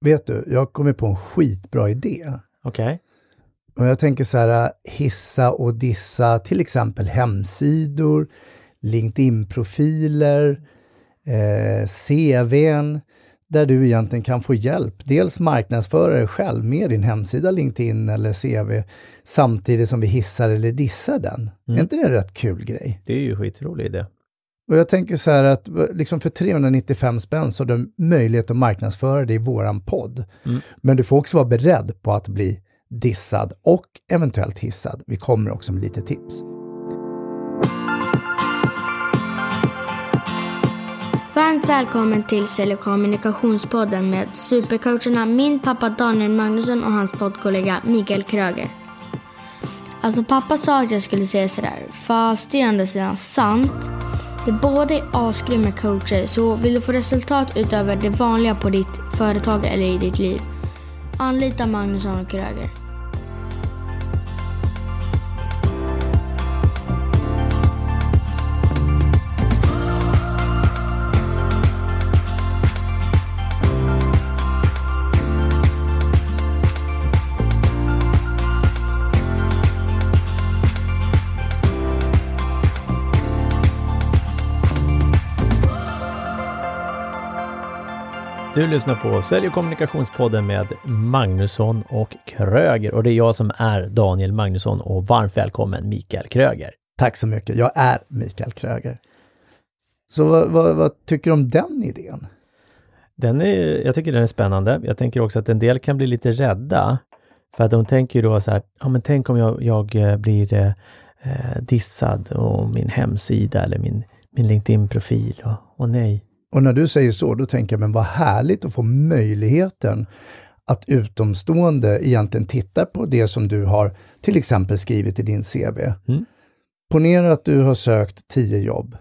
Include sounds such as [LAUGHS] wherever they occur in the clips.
vet du, jag har kommit på en skitbra idé. Okej. Och jag tänker så här, hissa och dissa till exempel hemsidor, LinkedIn-profiler, eh, CVn, där du egentligen kan få hjälp. Dels marknadsföra dig själv med din hemsida, LinkedIn eller CV, samtidigt som vi hissar eller dissar den. Mm. Är inte det en rätt kul grej? Det är ju skitrolig idé. Och jag tänker så här att liksom för 395 spänn så har du möjlighet att marknadsföra dig i våran podd. Mm. Men du får också vara beredd på att bli dissad och eventuellt hissad. Vi kommer också med lite tips. Varmt välkommen till Sälj kommunikationspodden med supercoacherna min pappa Daniel Magnusson och hans poddkollega Mikael Kröger. Alltså pappa sa att jag skulle säga sådär, fast det är å andra sidan sant. De båda är asgrymma coacher, så vill du få resultat utöver det vanliga på ditt företag eller i ditt liv, anlita Magnusson och Du lyssnar på Sälj och kommunikationspodden med Magnusson och Kröger och det är jag som är Daniel Magnusson och varmt välkommen Mikael Kröger. Tack så mycket. Jag är Mikael Kröger. Så vad, vad, vad tycker du om den idén? Den är, jag tycker den är spännande. Jag tänker också att en del kan bli lite rädda. För att de tänker ju då så här, ja men tänk om jag, jag eh, blir eh, eh, dissad och min hemsida eller min, min LinkedIn-profil och, och nej. Och när du säger så, då tänker jag, men vad härligt att få möjligheten att utomstående egentligen tittar på det som du har till exempel skrivit i din CV. Mm. Ponera att du har sökt 10 jobb,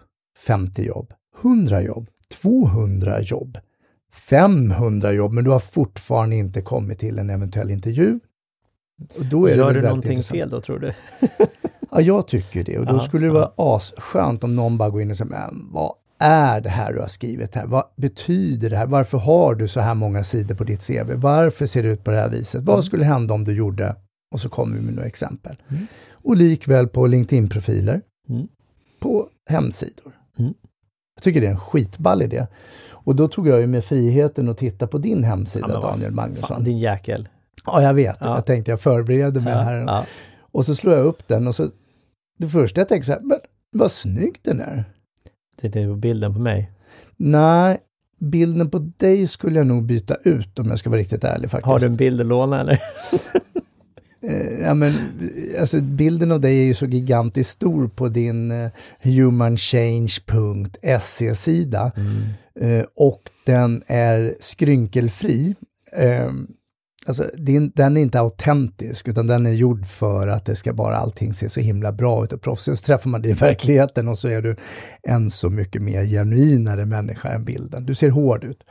50 jobb, 100 jobb, 200 jobb, 500 jobb, men du har fortfarande inte kommit till en eventuell intervju. Och då är det Gör väl du någonting intressant. fel då tror du? Ja, jag tycker det. Och då Ja, skulle det vara asskönt om någon bara går in och säger, men vad är det här du har skrivit här? Vad betyder det här? Varför har du så här många sidor på ditt CV? Varför ser det ut på det här viset? Vad skulle hända om du gjorde? Och så kommer vi med några exempel. Mm. Och likväl på LinkedIn-profiler, Mm. på hemsidor. Mm. Jag tycker det är en skitball idé. Och då tog jag ju med friheten att titta på din hemsida, Ja, Daniel Magnusson. Fan, din jäkel. Ja, jag vet. Ja. Jag tänkte jag förbereder mig här. ja. Och så slår jag upp den och så det första jag tänker så här, men vad snygg den är. Tittar på bilden på mig. Nej, bilden på dig skulle jag nog byta ut om jag ska vara riktigt ärlig faktiskt. Har du en bild att låna eller? [LAUGHS] Eh, ja, men, alltså, bilden av dig är ju så gigantiskt stor på din eh, humanchange.se-sida. Eh, och den är skrynkelfri. Eh, alltså, den är inte autentisk, utan den är gjord för att det ska bara allting se så himla bra ut och proffsigt. Så träffar man dig i [LAUGHS] verkligheten och så är du en så mycket mer genuinare människa än bilden. Du ser hård ut.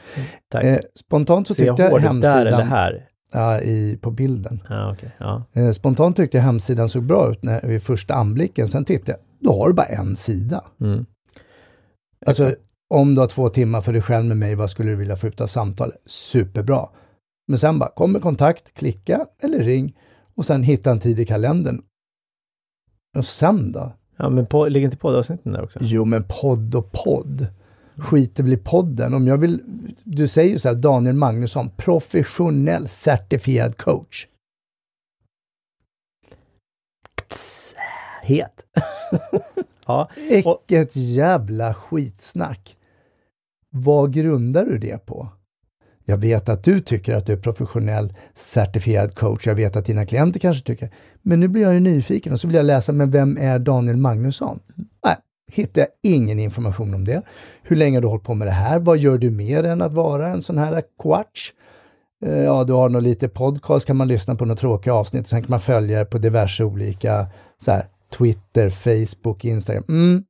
Tack. Eh, spontant så Ser jag tyckte jag ut hemsidan... där eller här? Ja, i, på bilden. Ja, okej. Ja. Eh, spontant tyckte jag hemsidan såg bra ut när, vid första anblicken. Sen tittade jag, då har du bara en sida. Mm. Alltså, Exakt. om du har två timmar för dig själv med mig, vad skulle du vilja få ut av samtalet? Superbra. Men sen bara, kom med kontakt, klicka eller ring och sen hitta en tid i kalendern. Och sen då? Ja, men på, ligger inte poddavsnitten där också? Jo, men podd och podd. Skiter väl i podden. Om jag vill, du säger ju så här, Daniel Magnusson, professionell certifierad coach. Het. [LAUGHS] ja, Vilket jävla skitsnack. Vad grundar du det på? Jag vet att du tycker att du är professionell certifierad coach. Jag vet att dina klienter kanske tycker. Men nu blir jag ju nyfiken och så vill jag läsa, men vem är Daniel Magnusson? Nej, hittar jag ingen information om det. Hur länge har du hållit på med det här? Vad gör du mer än att vara en sån här coach? Eh, ja, du har nog lite podcast, kan man lyssna på några tråkiga avsnitt, sen kan man följa på diverse olika så här, Twitter, Facebook, Instagram. Mm.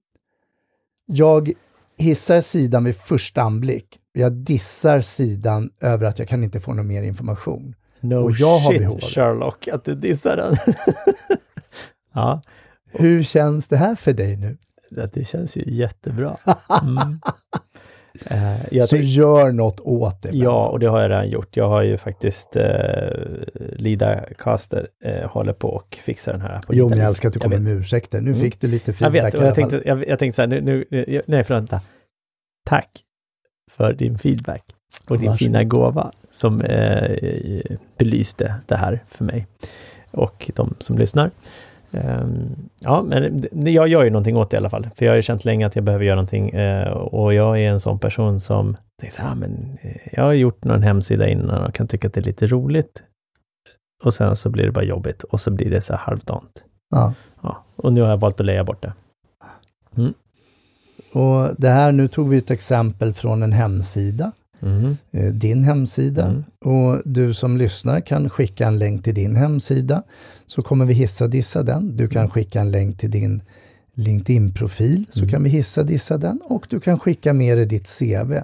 Jag hissar sidan vid första anblick. Jag dissar sidan över att jag kan inte få någon mer information. no och jag har shit behov av det. Sherlock, att du dissar den. [LAUGHS] ja, Hur känns det här för dig nu? det, känns ju jättebra. [LAUGHS] Mm. Jag Så gör något åt det. Ja, och det har jag redan gjort. Jag har ju faktiskt eh, Lida Caster eh, håller på och fixar den här. På Jo, men jag älskar att du Jag kommer vet. med ursäkter. Nu Mm. fick du lite Jag feedback vet, och alla jag tänkte, jag, jag tänkte så här, nu, nu, nej förlåt, vänta. Tack för din feedback och din Varsågod. fina gåva som eh, belyste det här för mig och de som lyssnar. Ehm, ja, men jag gör ju någonting åt det i alla fall, för jag har ju känt länge att jag behöver göra någonting eh, och jag är en sån person som tänkte, ah, men eh, jag har gjort någon hemsida innan och kan tycka att det är lite roligt. Och sen så blir det bara jobbigt och så blir det så halvdant. Ja. Ja, och nu har jag valt att leja bort det. Och det här, nu tog vi ett exempel från en hemsida, Mm. eh, din hemsida. Mm. Och du som lyssnar kan skicka en länk till din hemsida, så kommer vi hissa och dissa den. Du kan skicka en länk till din LinkedIn-profil, så Mm. kan vi hissa och dissa den. Och du kan skicka med dig ditt CV.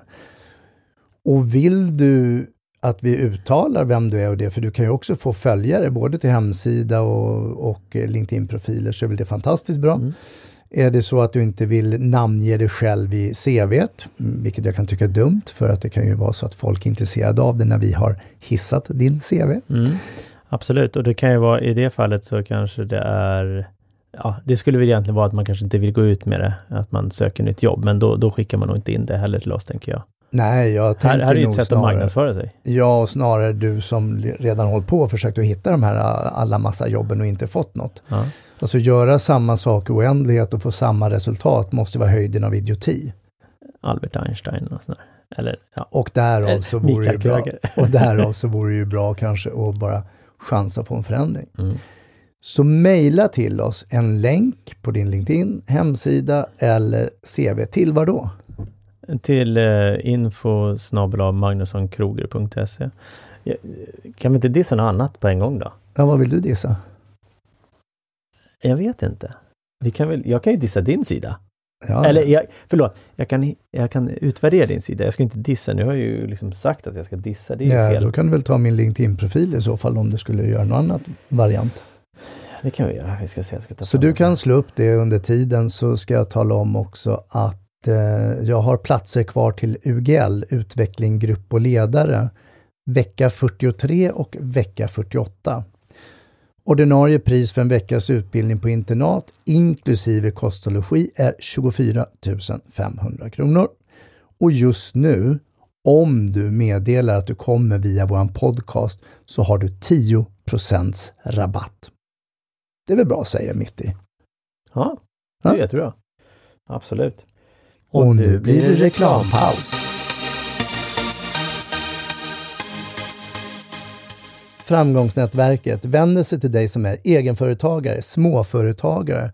Och vill du att vi uttalar vem du är och det, för du kan ju också få följare både till hemsida och, och LinkedIn-profiler, så är väl det fantastiskt bra. Mm. Är det så att du inte vill namnge dig själv i CVt, vilket jag kan tycka är dumt, för att det kan ju vara så att folk är intresserade av det när vi har hissat din CV. Mm. Absolut, och det kan ju vara i det fallet så kanske det är Ja, det skulle väl egentligen vara att man kanske inte vill gå ut med det, att man söker nytt jobb, men då, då skickar man nog inte in det heller till oss, tänker jag. Nej, jag tänker Här, här är ju nog ett sätt att snarare, marknadsföra sig. Ja, och snarare du som redan hållit på och försökt att hitta de här alla massa jobben och inte fått något. Ja. Alltså göra samma sak i oändlighet och få samma resultat måste vara höjden av idioti. Albert Einstein och sådär. Eller, ja. Och därav så vore det ju bra. Och därav [LAUGHS] så vore det ju bra kanske att bara chansa på en förändring. Mm. Så mejla till oss en länk på din LinkedIn, hemsida eller CV. Till vad då? Till eh, info magnussonkroger.se. Kan vi inte dissa något annat på en gång då? Ja, vad vill du dissa? Jag vet inte. Vi kan väl, jag kan ju dissa din sida. Ja, Eller jag, förlåt, jag kan, jag kan utvärdera din sida. Jag ska inte dissa. Nu har jag ju liksom sagt att jag ska dissa. Det är ju ja, fel. då kan du väl ta min LinkedIn-profil i så fall om du skulle göra någon annan variant. Det kan vi göra. Vi ska se. Jag ska ta Så du den. kan slå upp det under tiden så ska jag tala om också att eh, jag har platser kvar till UGL, utveckling, grupp och ledare, vecka 43 och vecka 48. Ordinarie pris för en veckas utbildning på internat inklusive kost och logi är 24 500 kronor. Och just nu, om du meddelar att du kommer via vår podcast, så har du 10% rabatt. Det är väl bra att säga mitt i. Ja, det är Ja. jättebra. Absolut. Och nu blir det reklampaus. Framgångsnätverket vänder sig till dig som är egenföretagare, småföretagare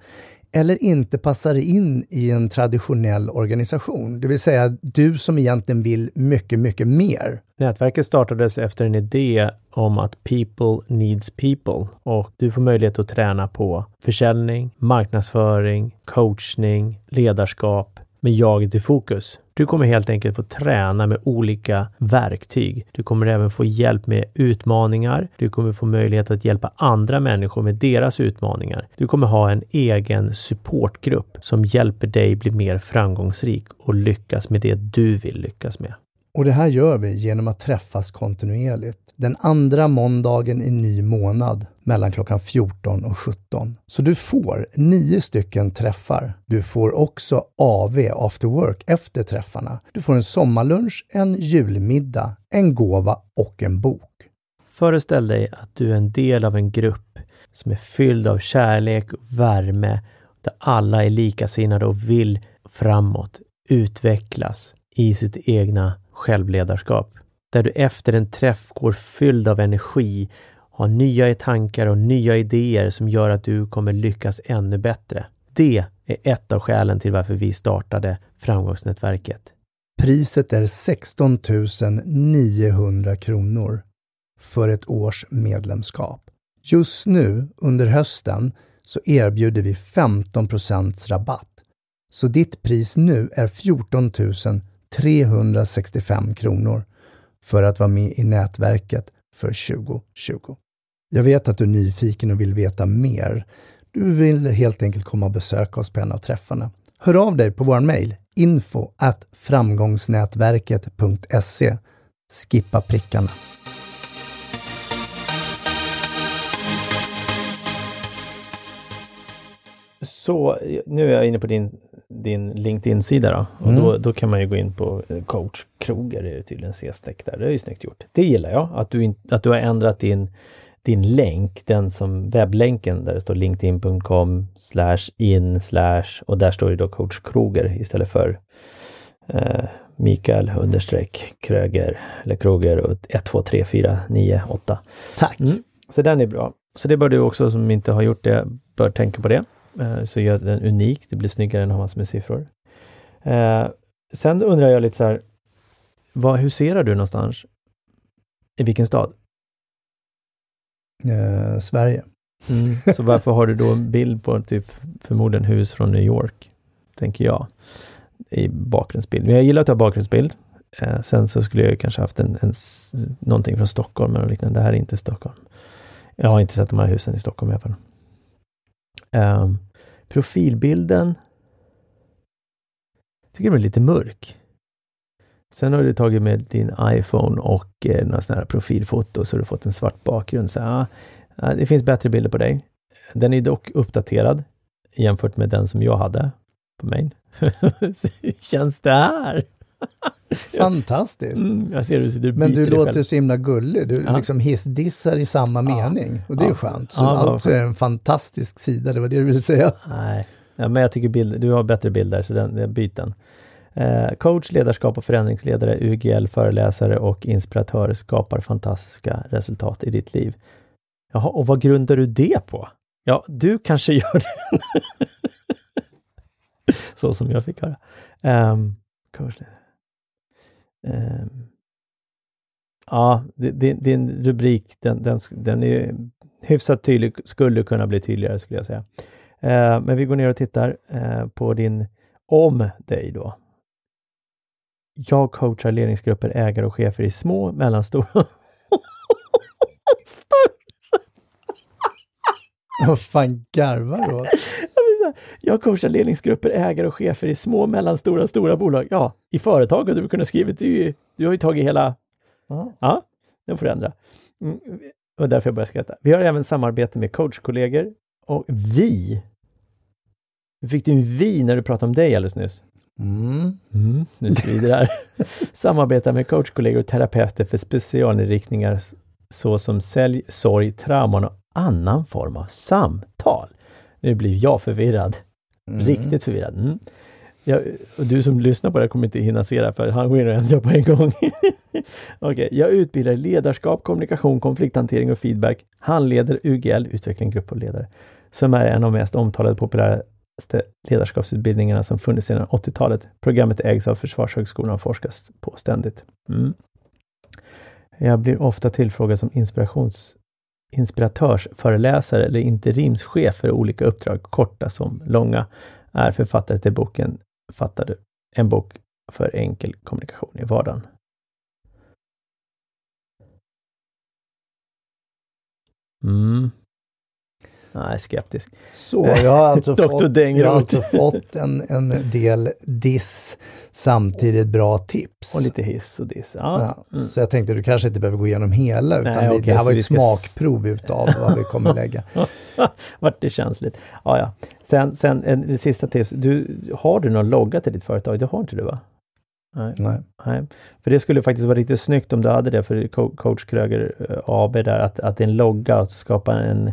eller inte passar in i en traditionell organisation. Det vill säga du som egentligen vill mycket, mycket mer. Nätverket startades efter en idé om att people needs people och du får möjlighet att träna på försäljning, marknadsföring, coachning, ledarskap med jaget i fokus. Du kommer helt enkelt få träna med olika verktyg. Du kommer även få hjälp med utmaningar. Du kommer få möjlighet att hjälpa andra människor med deras utmaningar. Du kommer ha en egen supportgrupp som hjälper dig bli mer framgångsrik och lyckas med det du vill lyckas med. Och det här gör vi genom att träffas kontinuerligt. Den andra måndagen i ny månad mellan klockan 14 och 17. Så du får nio stycken träffar. Du får också AV, after work, efter träffarna. Du får en sommarlunch, en julmiddag, en gåva och en bok. Föreställ dig att du är en del av en grupp som är fylld av kärlek och värme, där alla är likasinnade och vill framåt, utvecklas i sitt egna självledarskap. Där du efter en träff går fylld av energi, har nya tankar och nya idéer som gör att du kommer lyckas ännu bättre. Det är ett av skälen till varför vi startade Framgångsnätverket. Priset är 16 900 kronor för ett års medlemskap. Just nu under hösten så erbjuder vi 15% rabatt. Så ditt pris nu är 14 365 kronor för att vara med i nätverket för 2020. Jag vet att du är nyfiken och vill veta mer. Du vill helt enkelt komma och besöka oss på en av träffarna. hör av dig på vår mejl info at framgångsnätverket.se. Skippa prickarna. Så nu är jag inne på din, din LinkedIn-sida då. Och Mm. då, då kan man ju gå in på eh, coach Kroger, är det tydligen C-streck där. Det är ju snyggt gjort. Det gillar jag, att du, in, att du har ändrat din, din länk, den som webblänken där det står linkedin.com slash in slash och där står det då coach Kroger istället för eh, Mikael understreck Kröger eller Kroger och 1, 2, 3, 4, 9, 8. Tack! Mm. Så den är bra. Så det bör du också som inte har gjort det, bör tänka på det. Eh, Så gör den unik, det blir snyggare än att ha massor med siffror. Eh, sen undrar jag lite så här, vad huserar du någonstans? I vilken stad? Eh, Sverige. Så varför har du då en bild på typ förmodligen hus från New York? Tänker jag. I bakgrundsbild. Men jag gillar att ha bakgrundsbild. Eh, sen så skulle jag kanske haft en, en, någonting från Stockholm eller liknande. Det här är inte Stockholm. Jag har inte sett de här husen i Stockholm i alla fall. Um, profilbilden tycker den är lite mörk. Sen har du tagit med din iPhone och eh, några sådana här profilfoto så har du fått en svart bakgrund. Så, ah, ah, det finns bättre bilder på dig. Den är dock uppdaterad jämfört med den som jag hade på mig. [LAUGHS] Så Hur känns det här? [LAUGHS] Fantastiskt! Mm, jag ser hur du Men du låter själv. så himla gullig. Du Ja. liksom hissdissar i samma mening. Och det är Ja. skönt. Så Ja, alltså är det en fantastisk sida, det var det du ville säga. Nej, ja, men jag tycker bild, du har bättre bilder, så den, den byt den. Eh, coach, ledarskap och förändringsledare, UGL, föreläsare och inspiratör skapar fantastiska resultat i ditt liv. Jaha, och vad grundar du det på? Ja, du kanske [LAUGHS] gör det. Så som jag fick höra. Um, coach, Ehm, ja, det- det- din rubrik, den, den, den är hyfsat tydlig, skulle kunna bli tydligare skulle jag säga. Eh, men vi går ner och tittar eh, på din om dig då. Jag coachar ledningsgrupper, ägare och chefer i små, mellanstora [LAUGHS] Vad fan garvar du åt? [LAUGHS] Jag coachar ledningsgrupper, ägare och chefer i små, mellanstora, stora bolag. Ja, i företag hade du kunnat skrivit. Du, du har ju tagit hela... Ja. Ja, den får du ändra. Mm, och därför jag börjar skratta. Vi har även samarbete med coachkollegor och vi. Du fick du en vi när du pratade om dig alldeles nyss. Mm. Mm, nu svider det här. [LAUGHS] Samarbetar med coachkollegor och terapeuter för specialinriktningar såsom sälj, sorg, trauman och annan form av samtal. Nu blir jag förvirrad. Mm. Riktigt förvirrad. Mm. Jag, och du som lyssnar på det här kommer inte hinna se det här, för han går in och ändrar på en gång. [LAUGHS] Okej, jag utbildar ledarskap, kommunikation, konflikthantering och feedback. Handleder UGL, utveckling, grupp och ledare, som är en av de mest omtalade populäraste ledarskapsutbildningarna som funnits sedan 80-talet. Programmet ägs av Försvarshögskolan och forskas på ständigt. Mm. Jag blir ofta tillfrågad som inspirations inspiratörsföreläsare eller interimschef för olika uppdrag, korta som långa, är författare till boken Fattar du en bok för enkel kommunikation i vardagen. Mm. Nej, skeptisk. Så jag har alltså [LAUGHS] fått, jag har alltså fått en, en del diss, samtidigt bra tips. Och lite hiss och diss. Ja. Ja, Mm. Så jag tänkte du kanske inte behöver gå igenom hela, utan Nej, vi, okej, det här var ett ska smakprov utav vad vi kommer lägga. [LAUGHS] Vart det känsligt. Ja, ja. Sen, sen en, sista tips. Du, har du någon logga till ditt företag? Det har inte du va? Nej. Nej. Nej, för det skulle faktiskt vara riktigt snyggt om du hade det för Co- coach Kröger eh, AB där, att, att en logga, att skapa en,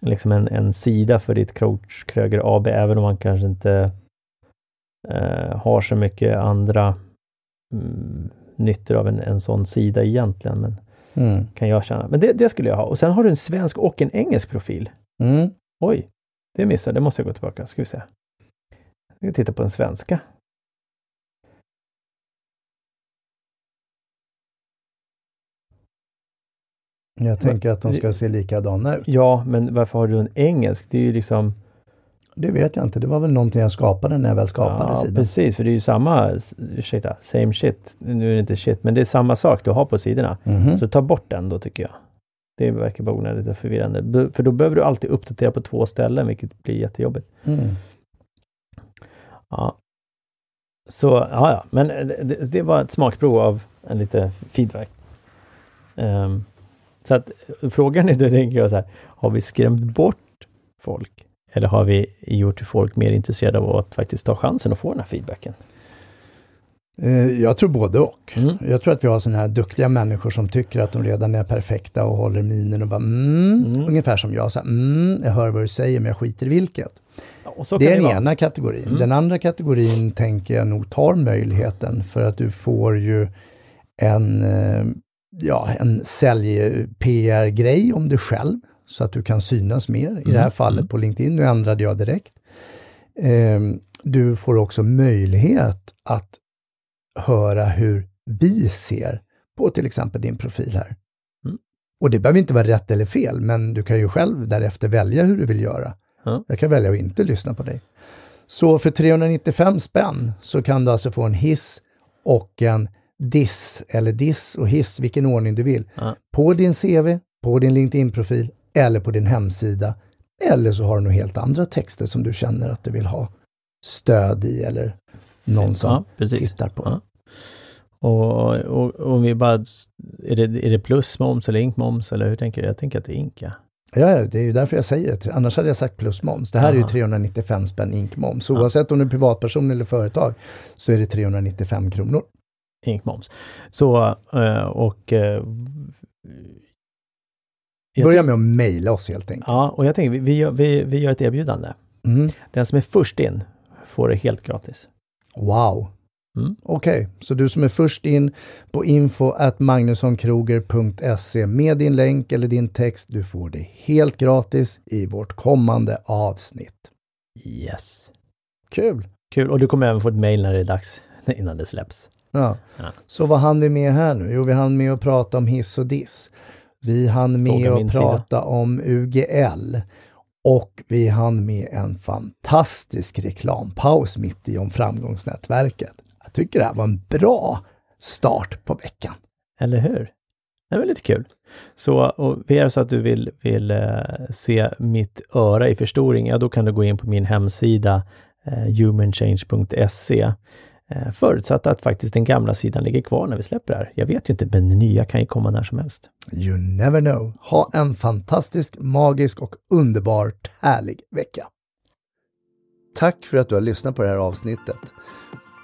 liksom en, en sida för ditt coach Kröger AB, även om man kanske inte eh, har så mycket andra mm, nyttor av en, en sån sida egentligen, men Mm. kan jag känna. Men det, det skulle jag ha. Och sen har du en svensk och en engelsk profil. Mm. Oj, det missade Det måste jag gå tillbaka. Ska vi se. Jag ska titta på den svenska. Jag tänker att de ska se likadana ut. Ja, men varför har du en engelsk? Det är ju liksom... Det vet jag inte. Det var väl någonting jag skapade när jag väl skapade ja, sidan. precis, för det är ju samma, ursäkta, same shit. Nu är det inte shit, men det är samma sak du har på sidorna. Mhm. Så ta bort den då tycker jag. Det verkar bara onödigt och förvirrande. För då behöver du alltid uppdatera på två ställen, vilket blir jättejobbigt. Mm. Ja. Så, ja, ja, men det, det var ett smakprov av en lite feedback. Um, så att frågan är då, tänker jag så här, har vi skrämt bort folk? Eller har vi gjort folk mer intresserade av att faktiskt ta chansen och få den här feedbacken? Eh, jag tror både och. Mm. Jag tror att vi har sådana här duktiga människor som tycker att de redan är perfekta och håller minen och bara mm, Mm. ungefär som jag. Så mm, jag hör vad du säger men jag skiter i vilket. Ja, det är den vara. ena kategorin. Mm. Den andra kategorin tänker jag nog tar möjligheten för att du får ju en, eh, ja, en sälj-PR-grej om dig själv så att du kan synas mer. I det här Mm. fallet Mm. på LinkedIn, nu ändrade jag direkt. Eh, du får också möjlighet att höra hur vi ser på till exempel din profil här. Mm. Och det behöver inte vara rätt eller fel, men du kan ju själv därefter välja hur du vill göra. Ja. Jag kan välja att inte lyssna på dig. Så för 395 spänn så kan du alltså få en hiss och en diss, eller diss och hiss, vilken ordning du vill, Ja. på din CV, på din LinkedIn-profil eller på din hemsida. Eller så har du nog helt andra texter som du känner att du vill ha stöd i eller någon som ja, tittar på. Ja. Och, och, och om vi bara, är det, är det plus moms eller ink moms eller hur tänker du? Jag tänker att det är ink ja. Ja, ja, det är ju därför jag säger det. Annars hade jag sagt plus moms. Det här är ju Aha. 395 spänn ink moms. Oavsett om du är privatperson eller företag så är det 395 kronor. Ink moms. Så, eh, och... eh, Börja med att mejla oss helt enkelt. Ja, och jag tänker, vi, vi, vi, vi gör ett erbjudande. Mm. Den som är först in får det helt gratis. Wow. Mm. Okej, så du som är först in på info magnussonkroger.se med din länk eller din text, du får det helt gratis i vårt kommande avsnitt. Yes. Kul! Kul. Och du kommer även få ett mail när det är dags, [LAUGHS] innan det släpps. Ja. Ja. Så vad hann vi med här nu? Jo, vi hann med att prata om hiss och diss. Vi hann med att sida. prata om UGL. Och vi hann med en fantastisk reklampaus mitt i om framgångsnätverket. Jag tycker det här var en bra start på veckan. Eller hur? Det var lite kul. Så och är det så att du vill, vill eh, se mitt öra i förstoring, ja då kan du gå in på min hemsida eh, humanchange.se. Eh, förutsatt att faktiskt den gamla sidan ligger kvar när vi släpper det här. Jag vet ju inte, men den nya kan ju komma när som helst. You never know. Ha en fantastisk, magisk och underbart härlig vecka. Tack för att du har lyssnat på det här avsnittet.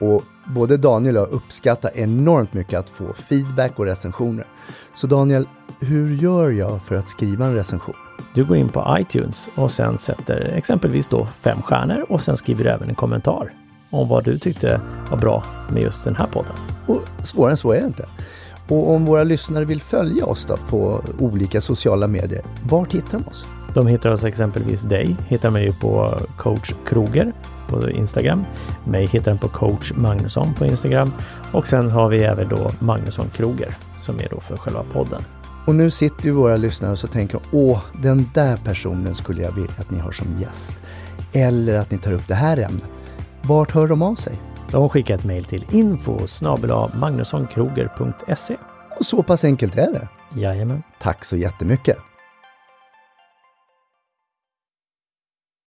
Och både Daniel och jag uppskattar enormt mycket att få feedback och recensioner. Så Daniel, hur gör jag för att skriva en recension? Du går in på iTunes och sen sätter exempelvis då fem stjärnor och sen skriver du även en kommentar om vad du tyckte var bra med just den här podden. Och svårare än så är det inte. Och om våra lyssnare vill följa oss då på olika sociala medier, vart hittar de oss? De hittar oss exempelvis dig, hittar mig ju på coach Kroger på Instagram. Mig hittar den på coach Magnusson på Instagram. Och sen har vi även då Magnusson Kroger som är då för själva podden. Och nu sitter ju våra lyssnare och så tänker åh, den där personen skulle jag vilja att ni har som gäst. Eller att ni tar upp det här ämnet. Vart hör de av sig? De skickar ett mejl till info magnussonkroger.se. Och så pass enkelt är det. Jajamän. Tack så jättemycket!